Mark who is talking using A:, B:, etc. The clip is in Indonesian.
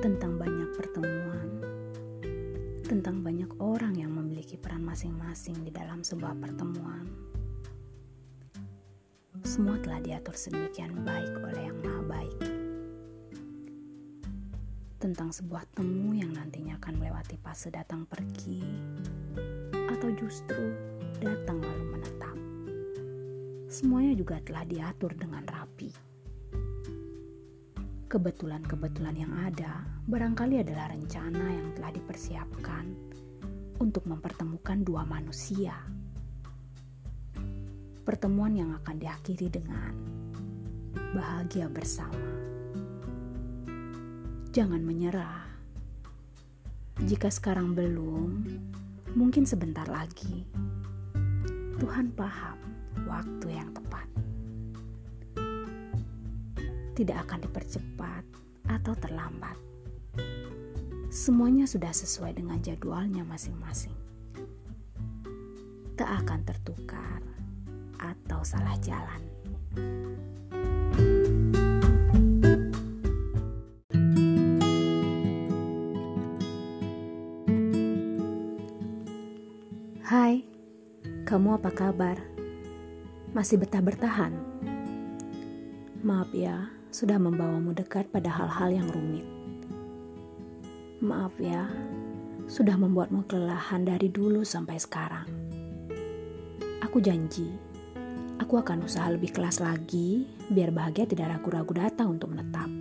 A: tentang banyak pertemuan, tentang banyak orang yang memiliki peran masing-masing di dalam sebuah pertemuan. Semua telah diatur sedemikian baik oleh Yang Maha Baik. Tentang sebuah temu yang nantinya akan melewati fase datang pergi atau justru datang lalu menetap. Semuanya juga telah diatur dengan rapi. Kebetulan-kebetulan yang ada barangkali adalah rencana yang telah dipersiapkan untuk mempertemukan dua manusia. Pertemuan yang akan diakhiri dengan bahagia bersama. Jangan menyerah. Jika sekarang belum, mungkin sebentar lagi. Tuhan paham waktu yang tepat. Tidak akan dipercepat atau terlambat. Semuanya sudah sesuai dengan jadwalnya masing-masing. Tak akan tertukar atau salah jalan. Hai, kamu apa kabar? Masih betah bertahan? Maaf ya, sudah membawamu dekat pada hal-hal yang rumit. Maaf ya, sudah membuatmu kelelahan dari dulu sampai sekarang. Aku janji, aku akan usaha lebih kelas lagi biar bahagia tidak ragu-ragu datang untuk menetap.